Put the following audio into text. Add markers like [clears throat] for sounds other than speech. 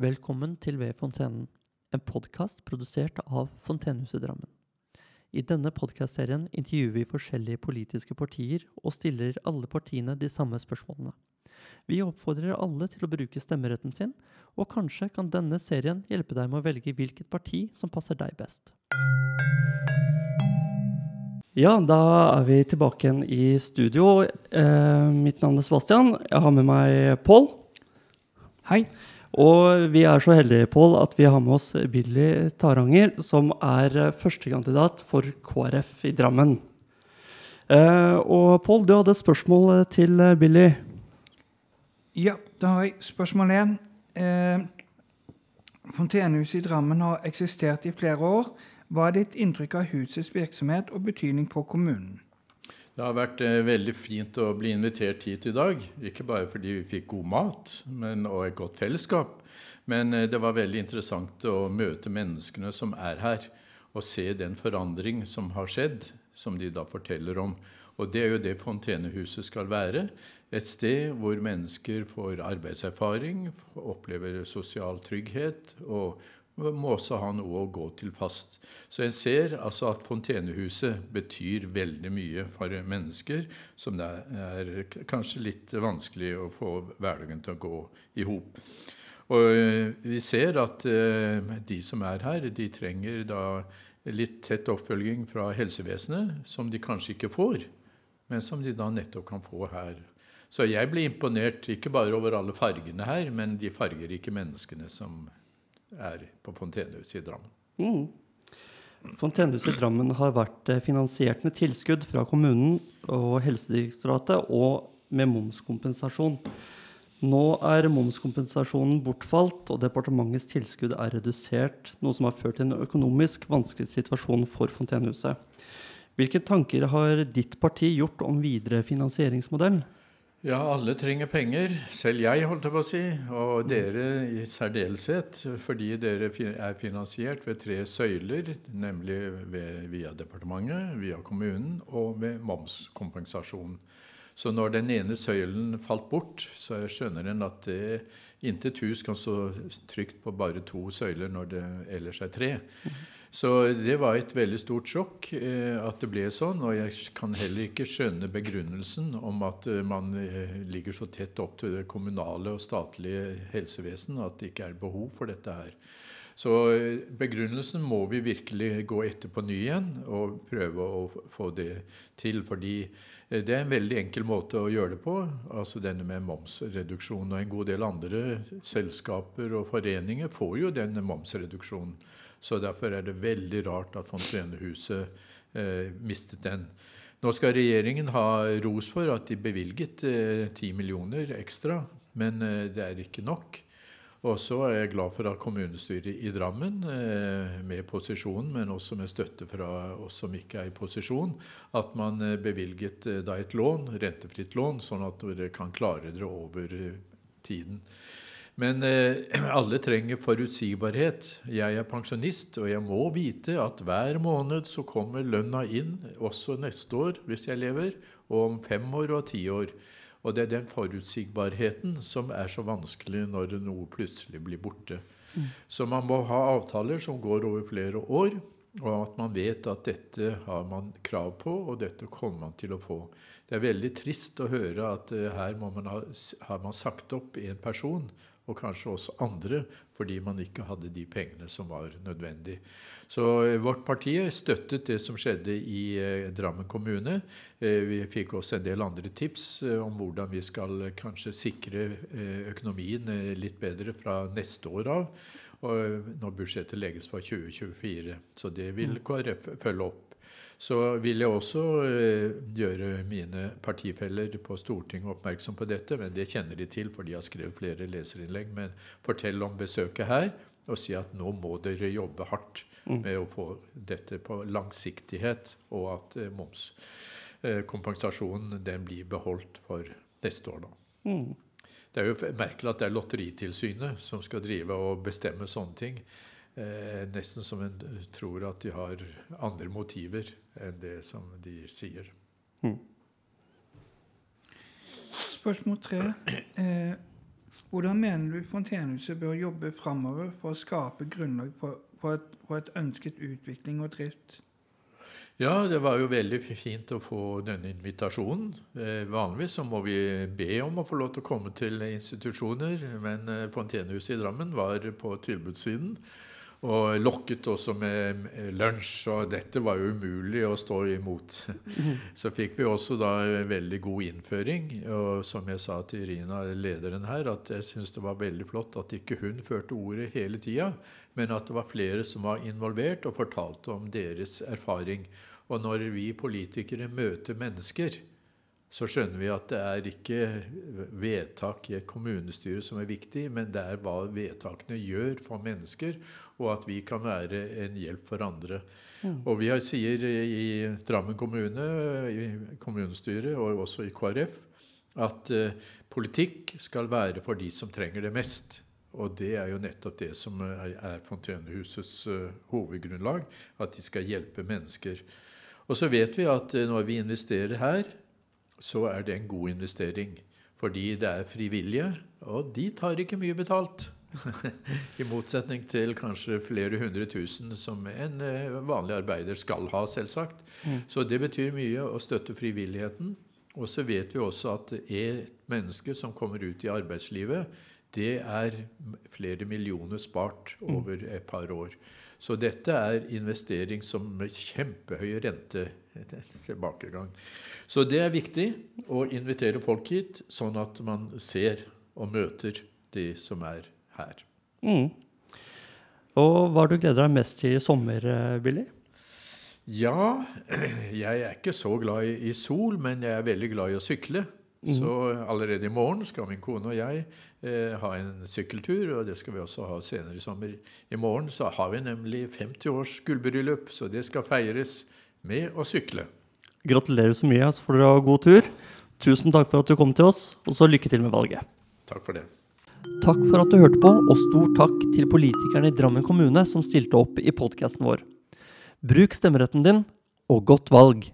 Velkommen til Ved fontenen, en podkast produsert av Fontenehuset Drammen. I denne podkastserien intervjuer vi forskjellige politiske partier og stiller alle partiene de samme spørsmålene. Vi oppfordrer alle til å bruke stemmeretten sin, og kanskje kan denne serien hjelpe deg med å velge hvilket parti som passer deg best. Ja, da er vi tilbake igjen i studio. Eh, mitt navn er Sebastian. Jeg har med meg Pål. Hei. Og vi er så heldige, Paul, at vi har med oss Billy Taranger, som er eh, førstekandidat for KrF i Drammen. Eh, og Pål, du hadde et spørsmål til eh, Billy. Ja, da har jeg spørsmål én. Eh, Fontenehuset i Drammen har eksistert i flere år. Hva er ditt inntrykk av husets virksomhet og betydning på kommunen? Det har vært eh, veldig fint å bli invitert hit i dag. Ikke bare fordi vi fikk god mat men, og et godt fellesskap, men eh, det var veldig interessant å møte menneskene som er her, og se den forandring som har skjedd, som de da forteller om. Og det er jo det Fontenehuset skal være. Et sted hvor mennesker får arbeidserfaring, opplever sosial trygghet og må også ha noe å gå til fast. Så jeg ser altså at Fontenehuset betyr veldig mye for mennesker som det er kanskje litt vanskelig å få hverdagen til å gå i hop. Og eh, vi ser at eh, de som er her, de trenger da litt tett oppfølging fra helsevesenet, som de kanskje ikke får, men som de da nettopp kan få her. Så jeg blir imponert ikke bare over alle fargene her, men de fargerike menneskene som er på Fontenehuset i Drammen. Mm. Fontenehuset i Drammen har vært eh, finansiert med tilskudd fra kommunen og Helsedirektoratet og med momskompensasjon. Nå er momskompensasjonen bortfalt, og departementets tilskudd er redusert, noe som har ført til en økonomisk vanskelig situasjon for Fontenehuset. Hvilke tanker har ditt parti gjort om videre finansieringsmodell? Ja, alle trenger penger. Selv jeg, holdt jeg på å si. Og dere i særdeleshet. Fordi dere er finansiert ved tre søyler, nemlig ved, via departementet, via kommunen og ved momskompensasjon. Så når den ene søylen falt bort, så skjønner en at det intet hus kan stå trygt på bare to søyler når det ellers er tre. Så det var et veldig stort sjokk eh, at det ble sånn. Og jeg kan heller ikke skjønne begrunnelsen om at eh, man eh, ligger så tett opp til det kommunale og statlige helsevesen at det ikke er behov for dette her. Så eh, begrunnelsen må vi virkelig gå etter på ny igjen og prøve å få det til. Fordi eh, det er en veldig enkel måte å gjøre det på, altså denne med momsreduksjon. Og en god del andre selskaper og foreninger får jo denne momsreduksjonen. Så derfor er det veldig rart at Fontenehuset eh, mistet den. Nå skal regjeringen ha ros for at de bevilget eh, 10 millioner ekstra, men eh, det er ikke nok. Og så er jeg glad for at kommunestyret i Drammen, eh, med posisjonen, men også med støtte fra oss som ikke er i posisjon, at man eh, bevilget eh, da et lån, rentefritt lån, sånn at dere kan klare dere over eh, tiden. Men eh, [clears throat] alle trenger forutsigbarhet. Jeg er pensjonist, og jeg må vite at hver måned så kommer lønna inn, også neste år hvis jeg lever, og om fem år og ti år. Og det er den forutsigbarheten som er så vanskelig når noe plutselig blir borte. Mm. Så man må ha avtaler som går over flere år, og at man vet at dette har man krav på, og dette kommer man til å få. Det er veldig trist å høre at uh, her man ha, har man sagt opp en person, og kanskje også andre, fordi man ikke hadde de pengene som var nødvendig. Så eh, vårt parti støttet det som skjedde i eh, Drammen kommune. Eh, vi fikk også en del andre tips om hvordan vi skal kanskje sikre økonomien litt bedre fra neste år av, når budsjettet legges for 2024. Så det vil Mm. KrF følge opp. Så vil jeg også eh, gjøre mine partifeller på Stortinget oppmerksom på dette, men det kjenner de til, for de har skrevet flere leserinnlegg. Men fortell om besøket her, og si at nå må dere jobbe hardt med å få dette på langsiktighet, og at eh, momskompensasjonen den blir beholdt for neste år. da. Mm. Det er jo merkelig at det er Lotteritilsynet som skal drive og bestemme sånne ting. Eh, nesten som en tror at de har andre motiver enn det som de sier. Spørsmål tre. Eh, Hvordan mener du Fontenehuset bør jobbe framover for å skape grunnlag for, på, et, et ønsket utvikling og drift? Ja, det var jo veldig fint å få denne invitasjonen. Eh, vanligvis så må vi be om å få lov til å komme til institusjoner, men eh, Fontenehuset i Drammen var på tilbudssiden. Og lokket også med lunsj, og dette var jo umulig å stå imot. [laughs] Så fikk vi også da veldig god innføring. Og som jeg sa til Irina, lederen her, at jeg syns det var veldig flott at ikke hun førte ordet hele tida, men at det var flere som var involvert og fortalte om deres erfaring. Og når vi politikere møter mennesker, så skjønner vi at det er ikke vedtak i et kommunestyre som er viktig, men det er hva vedtakene gjør for mennesker, og at vi kan være en hjelp for andre. Mm. Og vi sier i Drammen kommune, i kommunestyret og også i KrF, at uh, politikk skal være for de som trenger det mest. Og det er jo nettopp det som er, er Fontenehusets uh, hovedgrunnlag, at de skal hjelpe mennesker. Og så vet vi at uh, når vi investerer her, så er det en god investering. Fordi det er frivillige, og de tar ikke mye betalt. [laughs] I motsetning til kanskje flere hundre tusen som en eh, vanlig arbeider skal ha, selvsagt. Mm. Så det betyr mye å støtte frivilligheten. Og så vet vi også at et menneske som kommer ut i arbeidslivet, det er flere millioner spart over et par år. Så dette er investering som med kjempehøy rente [laughs] tilbakegang. Så det er viktig å invitere folk hit, sånn at man ser og møter de som er her. Mm. Og hva har du gleder deg mest til i sommer, eh, Billy? Ja, [clears throat] jeg er ikke så glad i, i sol, men jeg er veldig glad i å sykle. Mm. Så allerede i morgen skal min kone og jeg eh, ha en sykkeltur, og det skal vi også ha senere i sommer. I morgen så har vi nemlig 50 års gullbryllup, så det skal feires med å sykle. Gratulerer så mye, så får dere ha god tur. Tusen takk for at du kom til oss, og så lykke til med valget. Takk for det. Takk for at du hørte på, og stor takk til politikerne i Drammen kommune som stilte opp i podkasten vår. Bruk stemmeretten din, og godt valg!